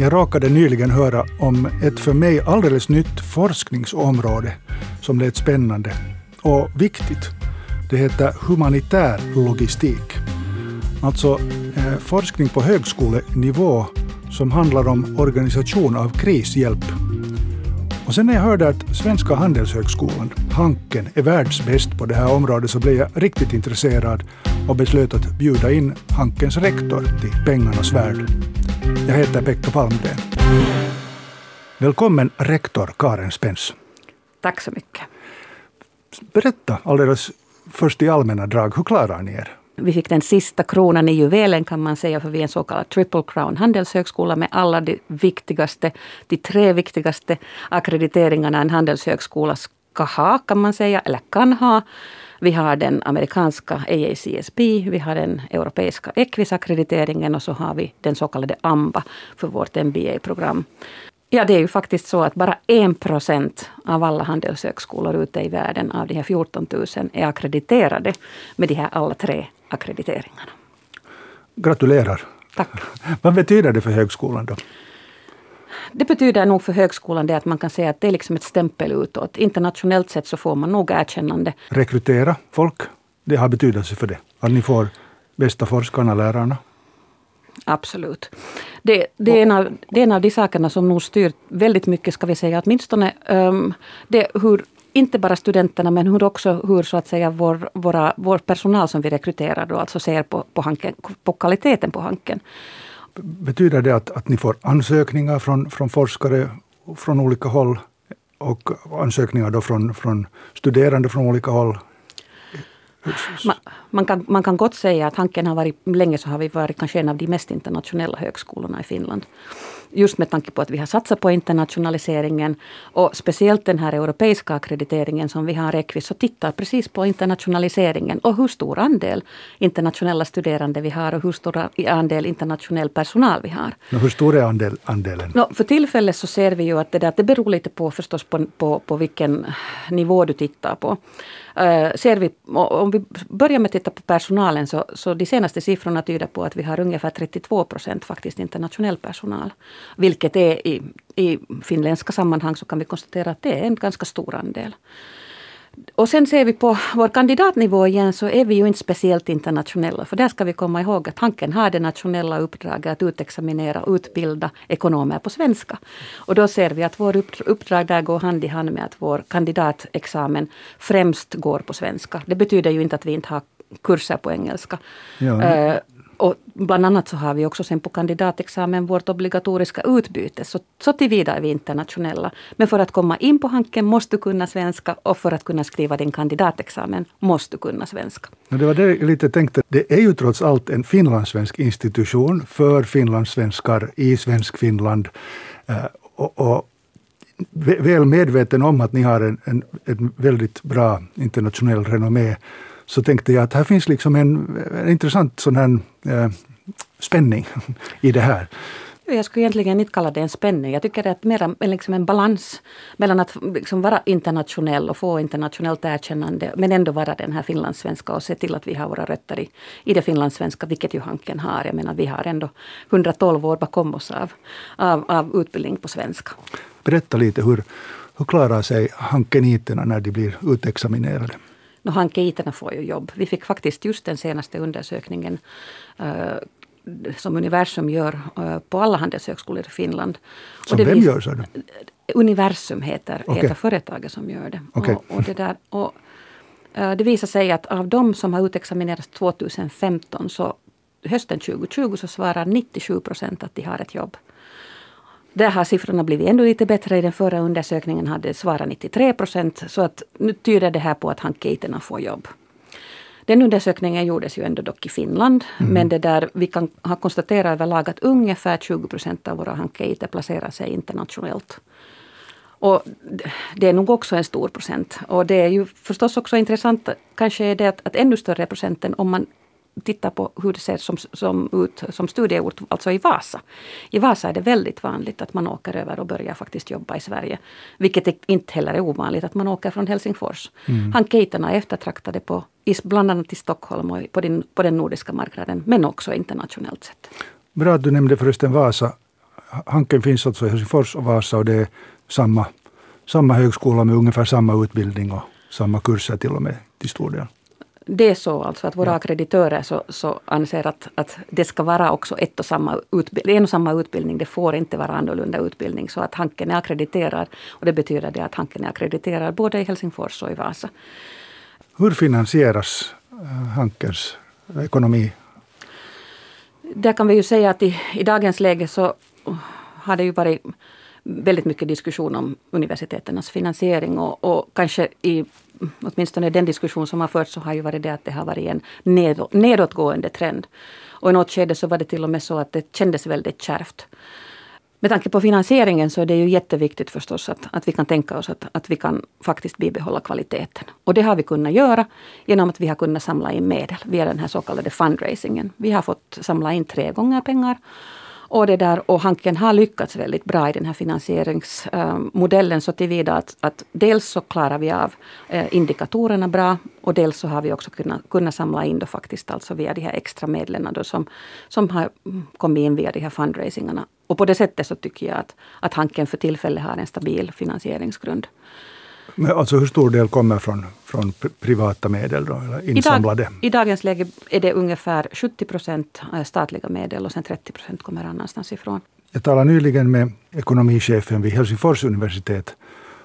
Jag råkade nyligen höra om ett för mig alldeles nytt forskningsområde som lät spännande och viktigt. Det heter humanitär logistik. Alltså eh, forskning på högskolenivå som handlar om organisation av krishjälp. Och sen när jag hörde att Svenska Handelshögskolan, Hanken, är världsbäst på det här området så blev jag riktigt intresserad och beslöt att bjuda in Hankens rektor till Pengarnas värld. Jag heter Pekka Palmgren. Välkommen rektor Karen Spens. Tack så mycket. Berätta alldeles först i allmänna drag, hur klarar ni er? Vi fick den sista kronan i juvelen kan man säga, för vi är en så kallad triple crown handelshögskola med alla de viktigaste, de tre viktigaste akkrediteringarna en handelshögskola ska ha, kan man säga, eller kan ha. Vi har den amerikanska AACSB, vi har den europeiska Equis-akkrediteringen och så har vi den så kallade AMBA för vårt MBA-program. Ja, det är ju faktiskt så att bara en procent av alla handelshögskolor ute i världen av de här 14 000 är akkrediterade med de här alla tre akkrediteringarna. Gratulerar! Tack! Vad betyder det för högskolan då? Det betyder nog för högskolan det att man kan säga att det är liksom ett stämpel utåt. Internationellt sett så får man nog erkännande. Rekrytera folk, det har betydelse för det. Att ni får bästa forskarna, lärarna. Absolut. Det, det, är en av, det är en av de sakerna som nog styr väldigt mycket, ska vi säga, åtminstone um, det hur inte bara studenterna men hur också hur så att säga vår, våra, vår personal som vi rekryterar då alltså ser på, på, hanken, på kvaliteten på Hanken. Betyder det att, att ni får ansökningar från, från forskare från olika håll och ansökningar då från, från studerande från olika håll? Man, man, kan, man kan gott säga att Hanken har varit, länge så har vi varit kanske en av de mest internationella högskolorna i Finland just med tanke på att vi har satsat på internationaliseringen och speciellt den här europeiska akkrediteringen som vi har Equis, så tittar precis på internationaliseringen och hur stor andel internationella studerande vi har och hur stor andel internationell personal vi har. Men hur stor är andel, andelen? No, för tillfället så ser vi ju att det, där, det beror lite på förstås på, på, på vilken nivå du tittar på. Uh, ser vi, om vi börjar med att titta på personalen så, så de senaste siffrorna tyder på att vi har ungefär 32 procent faktiskt internationell personal. Vilket är i, i finländska sammanhang så kan vi konstatera att det är en ganska stor andel. Och sen ser vi på vår kandidatnivå igen så är vi ju inte speciellt internationella. För där ska vi komma ihåg att Hanken har det nationella uppdraget att utexaminera och utbilda ekonomer på svenska. Och då ser vi att vår uppdrag där går hand i hand med att vår kandidatexamen främst går på svenska. Det betyder ju inte att vi inte har kurser på engelska. Ja. Och bland annat så har vi också sen på kandidatexamen vårt obligatoriska utbyte. Så, så tillvida är vi internationella. Men för att komma in på Hanken måste du kunna svenska och för att kunna skriva din kandidatexamen måste du kunna svenska. Det var det jag lite tänkte. Det är ju trots allt en finlandssvensk institution för finlandssvenskar i svensk Finland. Eh, och, och väl medveten om att ni har en, en, en väldigt bra internationell renommé så tänkte jag att här finns liksom en, en intressant sån här eh, spänning i det här. Jag skulle egentligen inte kalla det en spänning. Jag tycker att det är mer liksom en balans mellan att liksom vara internationell och få internationellt erkännande men ändå vara den här finlandssvenska och se till att vi har våra rötter i, i det finlandssvenska, vilket ju Hanken har. Jag menar, vi har ändå 112 år bakom oss av, av, av utbildning på svenska. Berätta lite, hur, hur klarar sig hankeniterna när de blir utexaminerade? No, hankeiterna får ju jobb. Vi fick faktiskt just den senaste undersökningen uh, som Universum gör uh, på alla handelshögskolor i Finland. Som vem gör, sa du? Universum heter, okay. heter företaget som gör det. Okay. Och, och, det, där, och, uh, det visar sig att av de som har utexaminerats 2015 så hösten 2020 så svarar 97 procent att de har ett jobb. Där har siffrorna blivit ännu lite bättre. I den förra undersökningen hade svarat 93 procent. Så att nu tyder det här på att hankeiterna får jobb. Den undersökningen gjordes ju ändå dock i Finland. Mm. Men det där, vi kan ha konstaterat överlag att ungefär 20 procent av våra hankeiter placerar sig internationellt. Och det är nog också en stor procent. Och det är ju förstås också intressant, kanske är det att, att ännu större procenten om man tittar på hur det ser som, som ut som studieort, alltså i Vasa. I Vasa är det väldigt vanligt att man åker över och börjar faktiskt jobba i Sverige. Vilket inte heller är ovanligt att man åker från Helsingfors. Mm. Hankeiterna är eftertraktade på, bland annat i Stockholm och på, din, på den nordiska marknaden, men också internationellt sett. Bra att du nämnde förresten Vasa. Hanken finns alltså i Helsingfors och Vasa och det är samma, samma högskola med ungefär samma utbildning och samma kurser till och med till stor del. Det är så alltså att våra ja. akkreditörer så, så anser att, att det ska vara också ett och samma utbildning, en och samma utbildning. Det får inte vara annorlunda utbildning. Så att Hanken är ackrediterad. Och det betyder det att Hanken är ackrediterad både i Helsingfors och i Vasa. Hur finansieras eh, Hankens ekonomi? Där kan vi ju säga att i, i dagens läge så har det ju varit väldigt mycket diskussion om universiteternas finansiering och, och kanske i åtminstone den diskussion som har förts så har ju varit det att det har varit en nedåtgående trend. Och i något skede så var det till och med så att det kändes väldigt kärvt. Med tanke på finansieringen så är det ju jätteviktigt förstås att, att vi kan tänka oss att, att vi kan faktiskt bibehålla kvaliteten. Och det har vi kunnat göra genom att vi har kunnat samla in medel via den här så kallade fundraisingen. Vi har fått samla in tre gånger pengar och, det där, och Hanken har lyckats väldigt bra i den här finansieringsmodellen så tillvida att, att dels så klarar vi av eh, indikatorerna bra och dels så har vi också kunnat, kunnat samla in då faktiskt alltså via de här extra medlen då som, som har kommit in via de här fundraisingarna. Och på det sättet så tycker jag att, att Hanken för tillfället har en stabil finansieringsgrund. Men alltså hur stor del kommer från, från privata medel då, eller insamlade? I, dag, I dagens läge är det ungefär 70 procent eh, statliga medel och sen 30 procent kommer annanstans ifrån. Jag talade nyligen med ekonomichefen vid Helsingfors universitet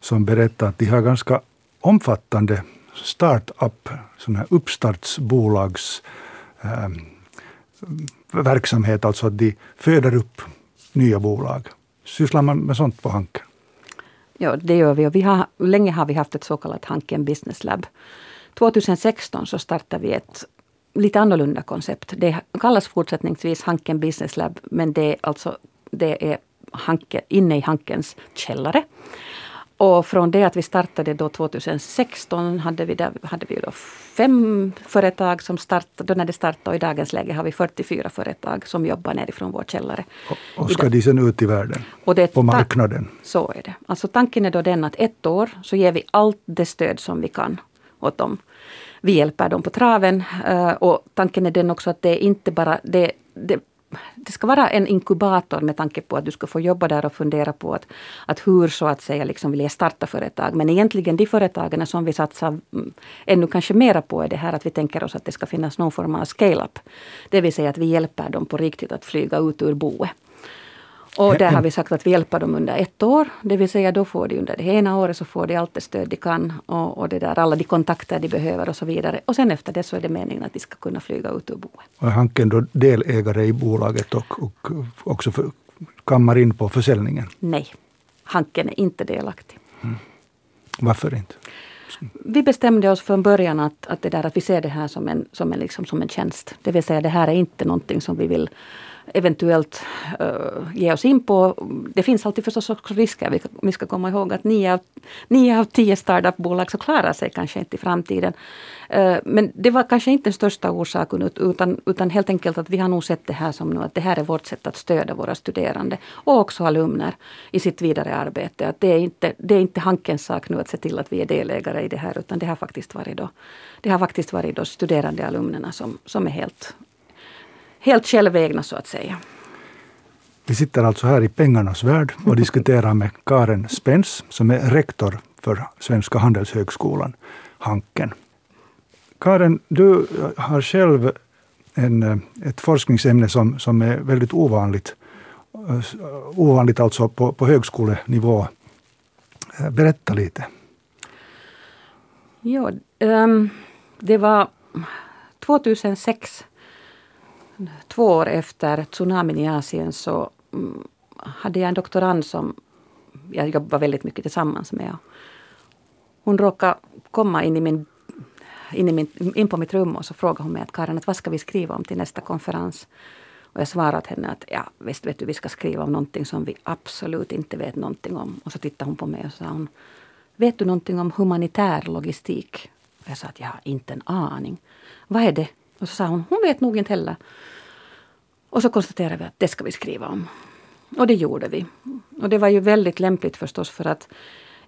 som berättade att de har ganska omfattande startup, sådana här uppstartsbolags eh, verksamhet, alltså att de föder upp nya bolag. Sysslar man med sånt på Hanken? Ja, det gör vi. Och vi har, länge har vi haft ett så kallat Hanken Business Lab. 2016 så startade vi ett lite annorlunda koncept. Det kallas fortsättningsvis Hanken Business Lab, men det är alltså det är Hanke, inne i Hankens källare. Och från det att vi startade då 2016 hade vi, där, hade vi då fem företag som startade. Då när det startade och i dagens läge har vi 44 företag som jobbar nerifrån vår källare. Och, och ska de sen ut i världen? På marknaden? Så är det. Alltså tanken är då den att ett år så ger vi allt det stöd som vi kan åt dem. Vi hjälper dem på traven eh, och tanken är den också att det är inte bara det, det det ska vara en inkubator med tanke på att du ska få jobba där och fundera på att, att hur så att säga liksom vill jag starta företag. Men egentligen de företagen som vi satsar mm, ännu kanske mera på är det här att vi tänker oss att det ska finnas någon form av scale-up. Det vill säga att vi hjälper dem på riktigt att flyga ut ur boet. Och där har vi sagt att vi hjälper dem under ett år. Det vill säga då får de under det ena året så får de allt det stöd de kan och, och det där, alla de kontakter de behöver och så vidare. Och sen efter det så är det meningen att de ska kunna flyga ut ur boet. Och är Hanken då delägare i bolaget och, och också för, kammar in på försäljningen? Nej, Hanken är inte delaktig. Mm. Varför inte? Vi bestämde oss från början att, att, det där, att vi ser det här som en, som, en, liksom, som en tjänst. Det vill säga det här är inte någonting som vi vill eventuellt uh, ge oss in på. Det finns alltid förstås också risker. Vi, vi ska komma ihåg att nio av, nio av tio startupbolag så klarar sig kanske inte i framtiden. Uh, men det var kanske inte den största orsaken utan, utan helt enkelt att vi har nog sett det här som nu att det här är vårt sätt att stödja våra studerande och också alumner i sitt vidare arbete. Att det, är inte, det är inte Hankens sak nu att se till att vi är delägare i det här utan det har faktiskt varit då, det har faktiskt varit då studerande alumnerna som, som är helt helt självägna så att säga. Vi sitter alltså här i pengarnas värld och diskuterar med Karen Spens som är rektor för Svenska Handelshögskolan, Hanken. Karen, du har själv en, ett forskningsämne som, som är väldigt ovanligt. Ovanligt alltså på, på högskolenivå. Berätta lite. Ja, um, det var 2006 två år efter tsunamin i Asien så mm, hade jag en doktorand som jag jobbade väldigt mycket tillsammans med. Hon råkade komma in, i min, in, i min, in på mitt rum och så frågade hon mig att Karin, att vad ska vi skriva om till nästa konferens? Och jag svarade henne att ja, visst vet du, vi ska skriva om någonting som vi absolut inte vet någonting om. Och så tittade hon på mig och sa hon, vet du någonting om humanitär logistik? Och jag sa att jag har inte en aning. Vad är det? Och så sa hon, hon vet nog inte heller. Och så konstaterade vi att det ska vi skriva om. Och det gjorde vi. Och det var ju väldigt lämpligt förstås för att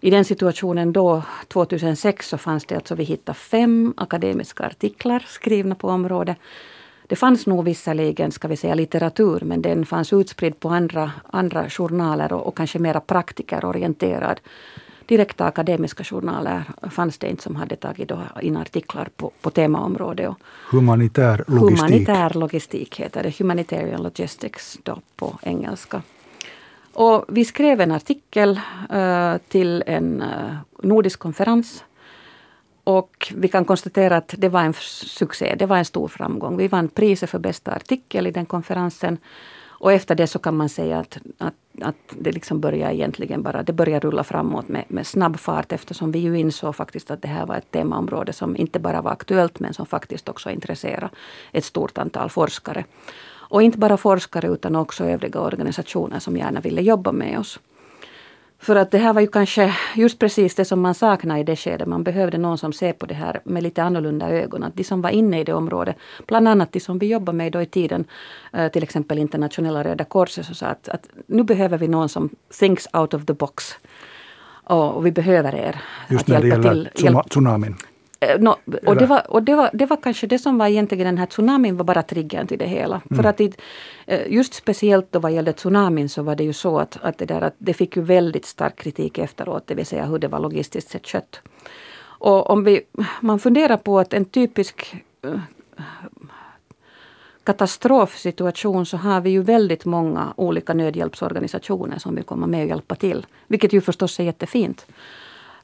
i den situationen då, 2006, så fanns det alltså, vi hittade fem akademiska artiklar skrivna på området. Det fanns nog visserligen, ska vi säga, litteratur men den fanns utspridd på andra, andra journaler och, och kanske mera praktikerorienterad. Direkta akademiska journaler fanns det inte som hade tagit in artiklar på, på temaområdet. Humanitär logistik. Humanitär logistik heter det. Humanitarian logistics då på engelska. Och vi skrev en artikel uh, till en uh, nordisk konferens och vi kan konstatera att det var en succé, det var en stor framgång. Vi vann priset för bästa artikel i den konferensen. Och efter det så kan man säga att, att, att det liksom börjar egentligen bara det börjar rulla framåt med, med snabb fart eftersom vi ju insåg faktiskt att det här var ett temaområde som inte bara var aktuellt men som faktiskt också intresserar ett stort antal forskare. Och inte bara forskare utan också övriga organisationer som gärna ville jobba med oss. För att det här var ju kanske just precis det som man saknade i det skedet. Man behövde någon som ser på det här med lite annorlunda ögon. Att de som var inne i det området, bland annat de som vi jobbade med då i tiden, eh, till exempel internationella Röda Korset, så sa att, att nu behöver vi någon som thinks out of the box. Och, vi behöver er. Just att när det gäller till, tsunamin. Eh, no, och det, var, och det, var, det var kanske det som var egentligen den här tsunamin var bara triggern till det hela. Mm. För att det, eh, just speciellt då vad gällde tsunamin så var det ju så att, att, det, där, att det fick ju väldigt stark kritik efteråt, det vill säga hur det var logistiskt sett skött. Och om vi, man funderar på att en typisk uh, katastrofsituation så har vi ju väldigt många olika nödhjälpsorganisationer som vill komma med och hjälpa till. Vilket ju förstås är jättefint.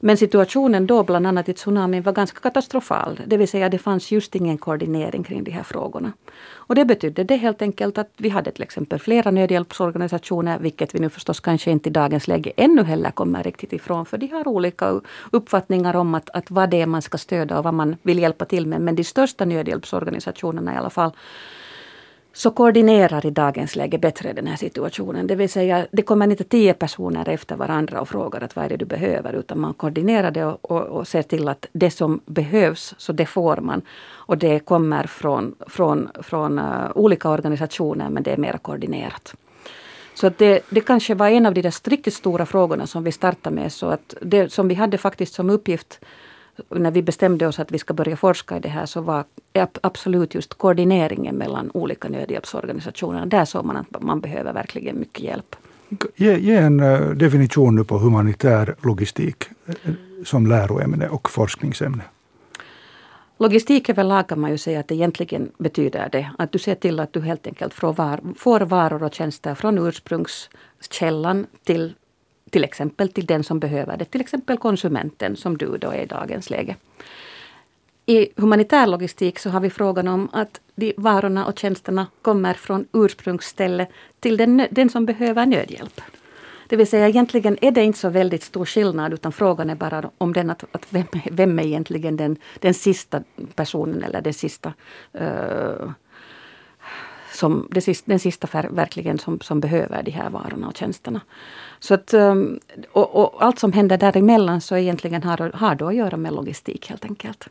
Men situationen då, bland annat i tsunamin, var ganska katastrofal. Det vill säga det fanns just ingen koordinering kring de här frågorna. Och det betydde det helt enkelt att vi hade till exempel flera nödhjälpsorganisationer, vilket vi nu förstås kanske inte i dagens läge ännu heller kommer riktigt ifrån, för de har olika uppfattningar om att, att vad det är man ska stödja och vad man vill hjälpa till med. Men de största nödhjälpsorganisationerna i alla fall så koordinerar i dagens läge bättre den här situationen. Det vill säga, det kommer inte tio personer efter varandra och frågar att vad är det du behöver, utan man koordinerar det och, och, och ser till att det som behövs, så det får man. Och det kommer från, från, från uh, olika organisationer, men det är mer koordinerat. Så att det, det kanske var en av de där riktigt stora frågorna som vi startade med. Så att det som vi hade faktiskt som uppgift när vi bestämde oss att vi ska börja forska i det här så var absolut just koordineringen mellan olika nödhjälpsorganisationer. Där såg man att man behöver verkligen mycket hjälp. Ge, ge en eh, definition nu på humanitär logistik eh, som läroämne och forskningsämne. Logistik överlag kan man ju säga att egentligen betyder det att du ser till att du helt enkelt får, var, får varor och tjänster från ursprungskällan till till exempel till den som behöver det, till exempel konsumenten som du då är i dagens läge. I humanitär logistik så har vi frågan om att de varorna och tjänsterna kommer från ursprungsstället till den, den som behöver nödhjälp. Det vill säga egentligen är det inte så väldigt stor skillnad utan frågan är bara om den att, att vem, vem är egentligen den, den sista personen eller den sista uh, som, den sista verkligen som, som behöver de här varorna och tjänsterna. Så att, um, och, och, allt som händer däremellan så egentligen har, har då att göra med logistik helt enkelt.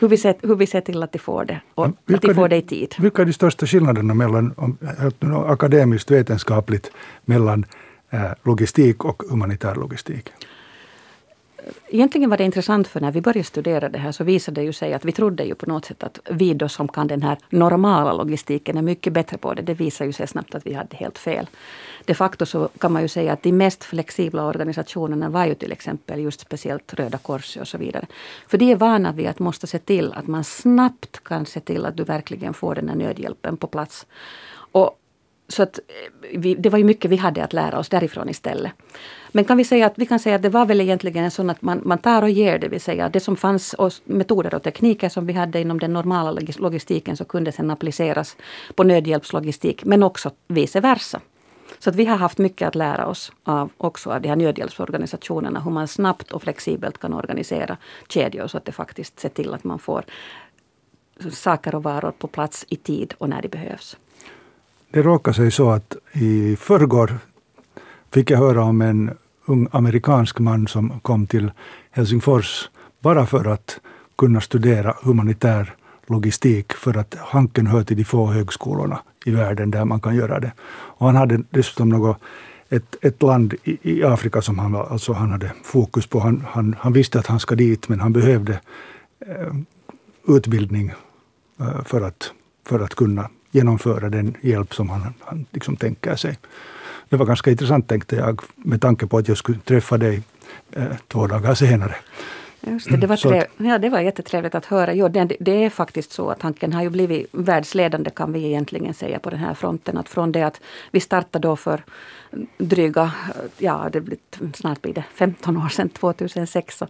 Hur vi, ser, hur vi ser till att de får det och att de får det i tid. Vilka är de största skillnaderna mellan, akademiskt vetenskapligt mellan eh, logistik och humanitär logistik? Egentligen var det intressant för när vi började studera det här så visade det ju sig att vi trodde ju på något sätt att vi då som kan den här normala logistiken är mycket bättre på det. Det visade ju sig snabbt att vi hade helt fel. De facto så kan man ju säga att de mest flexibla organisationerna var ju till exempel just speciellt Röda Korset och så vidare. För de är vana vid att måste se till att man snabbt kan se till att du verkligen får den här nödhjälpen på plats. Och så att eh, vi, det var ju mycket vi hade att lära oss därifrån istället. Men kan vi säga att vi kan säga att det var väl egentligen en sån att man, man tar och ger, det vill säga det som fanns och metoder och tekniker som vi hade inom den normala logistiken så kunde sedan appliceras på nödhjälpslogistik men också vice versa. Så att vi har haft mycket att lära oss av också av de här nödhjälpsorganisationerna. Hur man snabbt och flexibelt kan organisera kedjor så att det faktiskt ser till att man får saker och varor på plats i tid och när de behövs. Det råkar sig så att i förrgår fick jag höra om en ung amerikansk man som kom till Helsingfors bara för att kunna studera humanitär logistik för att Hanken hör till de få högskolorna i världen där man kan göra det. Och han hade dessutom något, ett, ett land i, i Afrika som han, alltså han hade fokus på. Han, han, han visste att han ska dit men han behövde eh, utbildning eh, för att för att kunna genomföra den hjälp som han, han liksom tänker sig. Det var ganska intressant tänkte jag med tanke på att jag skulle träffa dig eh, två dagar senare. Just det, det, var trev, ja, det var jättetrevligt att höra. Jo, det, det, är faktiskt så att Hanken har ju blivit världsledande kan vi egentligen säga på den här fronten. Att från det att vi startade då för dryga, ja det blir, snart blir det 15 år sedan, 2006. Så,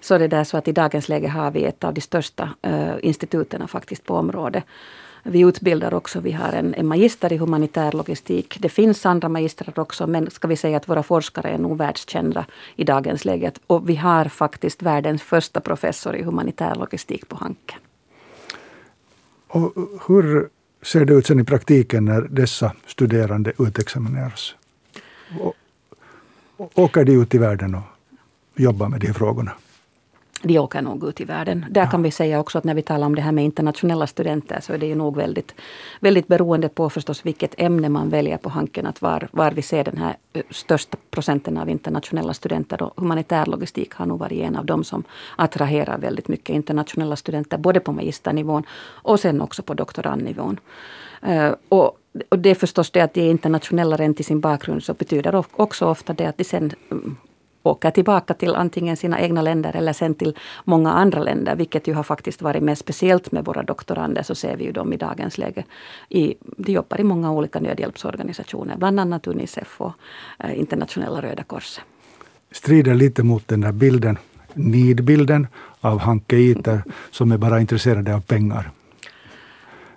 så det där så att i dagens läge har vi ett av de största uh, instituten faktiskt på området. Vi utbildar också, vi har en, en magister i humanitär logistik. Det finns andra magistrar också, men ska vi säga att våra forskare är nog världskända i dagens läge. Och vi har faktiskt världens första professor i humanitär logistik på Hanken. Och hur ser det ut sen i praktiken när dessa studerande utexamineras? åker de ut i världen och jobbar med de här frågorna? De åker nog ut i världen. Där ja. kan vi säga också att när vi talar om det här med internationella studenter så är det ju nog väldigt, väldigt beroende på förstås vilket ämne man väljer på Hanken. Att var, var vi ser den här största procenten av internationella studenter. Och humanitär logistik har nog varit en av dem som attraherar väldigt mycket internationella studenter. Både på magisternivån och sen också på doktorandnivån. Uh, och och det är förstås det att de är internationella rent i sin bakgrund så betyder också ofta det att de sen mm, åker tillbaka till antingen sina egna länder eller sen till många andra länder, vilket ju har faktiskt varit mer speciellt med våra doktorander, så ser vi ju dem i dagens läge. I, de jobbar i många olika nödhjälpsorganisationer, bland annat Unicef och eh, Internationella Röda Korset. Strider lite mot den där bilden, nidbilden av Hanke Iter, som är bara intresserade av pengar.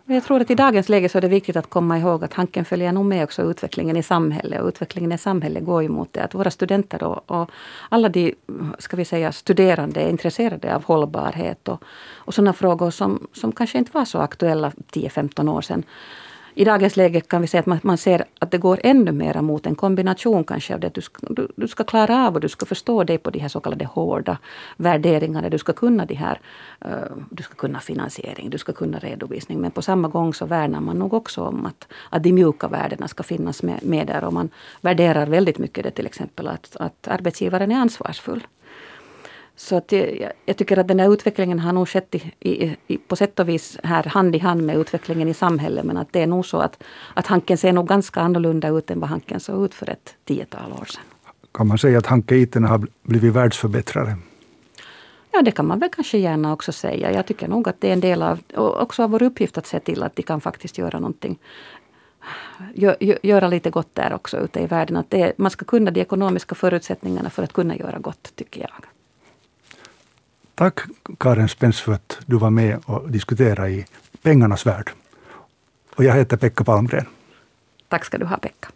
Jag tror att i dagens läge så är det viktigt att komma ihåg att Hanken följer nog med också utvecklingen i samhället. Och utvecklingen i samhället går ju mot det att våra studenter och, och alla de ska vi säga, studerande är intresserade av hållbarhet och, och sådana frågor som, som kanske inte var så aktuella 10-15 år sedan i dagens läge kan vi säga att man, man ser att det går ännu mer mot en kombination kanske av det att du ska, du, du, ska klara av och du ska förstå dig på de här så kallade hårda värderingarna. Du ska kunna de här, uh, du ska kunna finansiering, du ska kunna redovisning. Men på samma gång så värnar man nog också om att, att de mjuka värdena ska finnas med, med där. Och man värderar väldigt mycket det till exempel att, att arbetsgivaren är ansvarsfull. Så att jag, jag, tycker att den här utvecklingen har nog skett i, i, i, på sätt och vis här hand i hand med utvecklingen i samhället. Men att det är nog så att, att Hanken ser nog ganska annorlunda ut än vad Hanken såg ut för ett tiotal år sedan. Kan man säga att Hanke-iterna har blivit världsförbättrare? Ja, det kan man väl kanske gärna också säga. Jag tycker nog att det är en del av, också av vår uppgift att se till att de kan faktiskt göra någonting göra lite gott där också ute i världen. Att det, man ska kunna de ekonomiska förutsättningarna för att kunna göra gott, tycker jag. Tack Karin Spens för att du var med och diskuterade i pengarnas värld. Och jag heter Pekka Palmgren. Tack ska du ha, Pekka.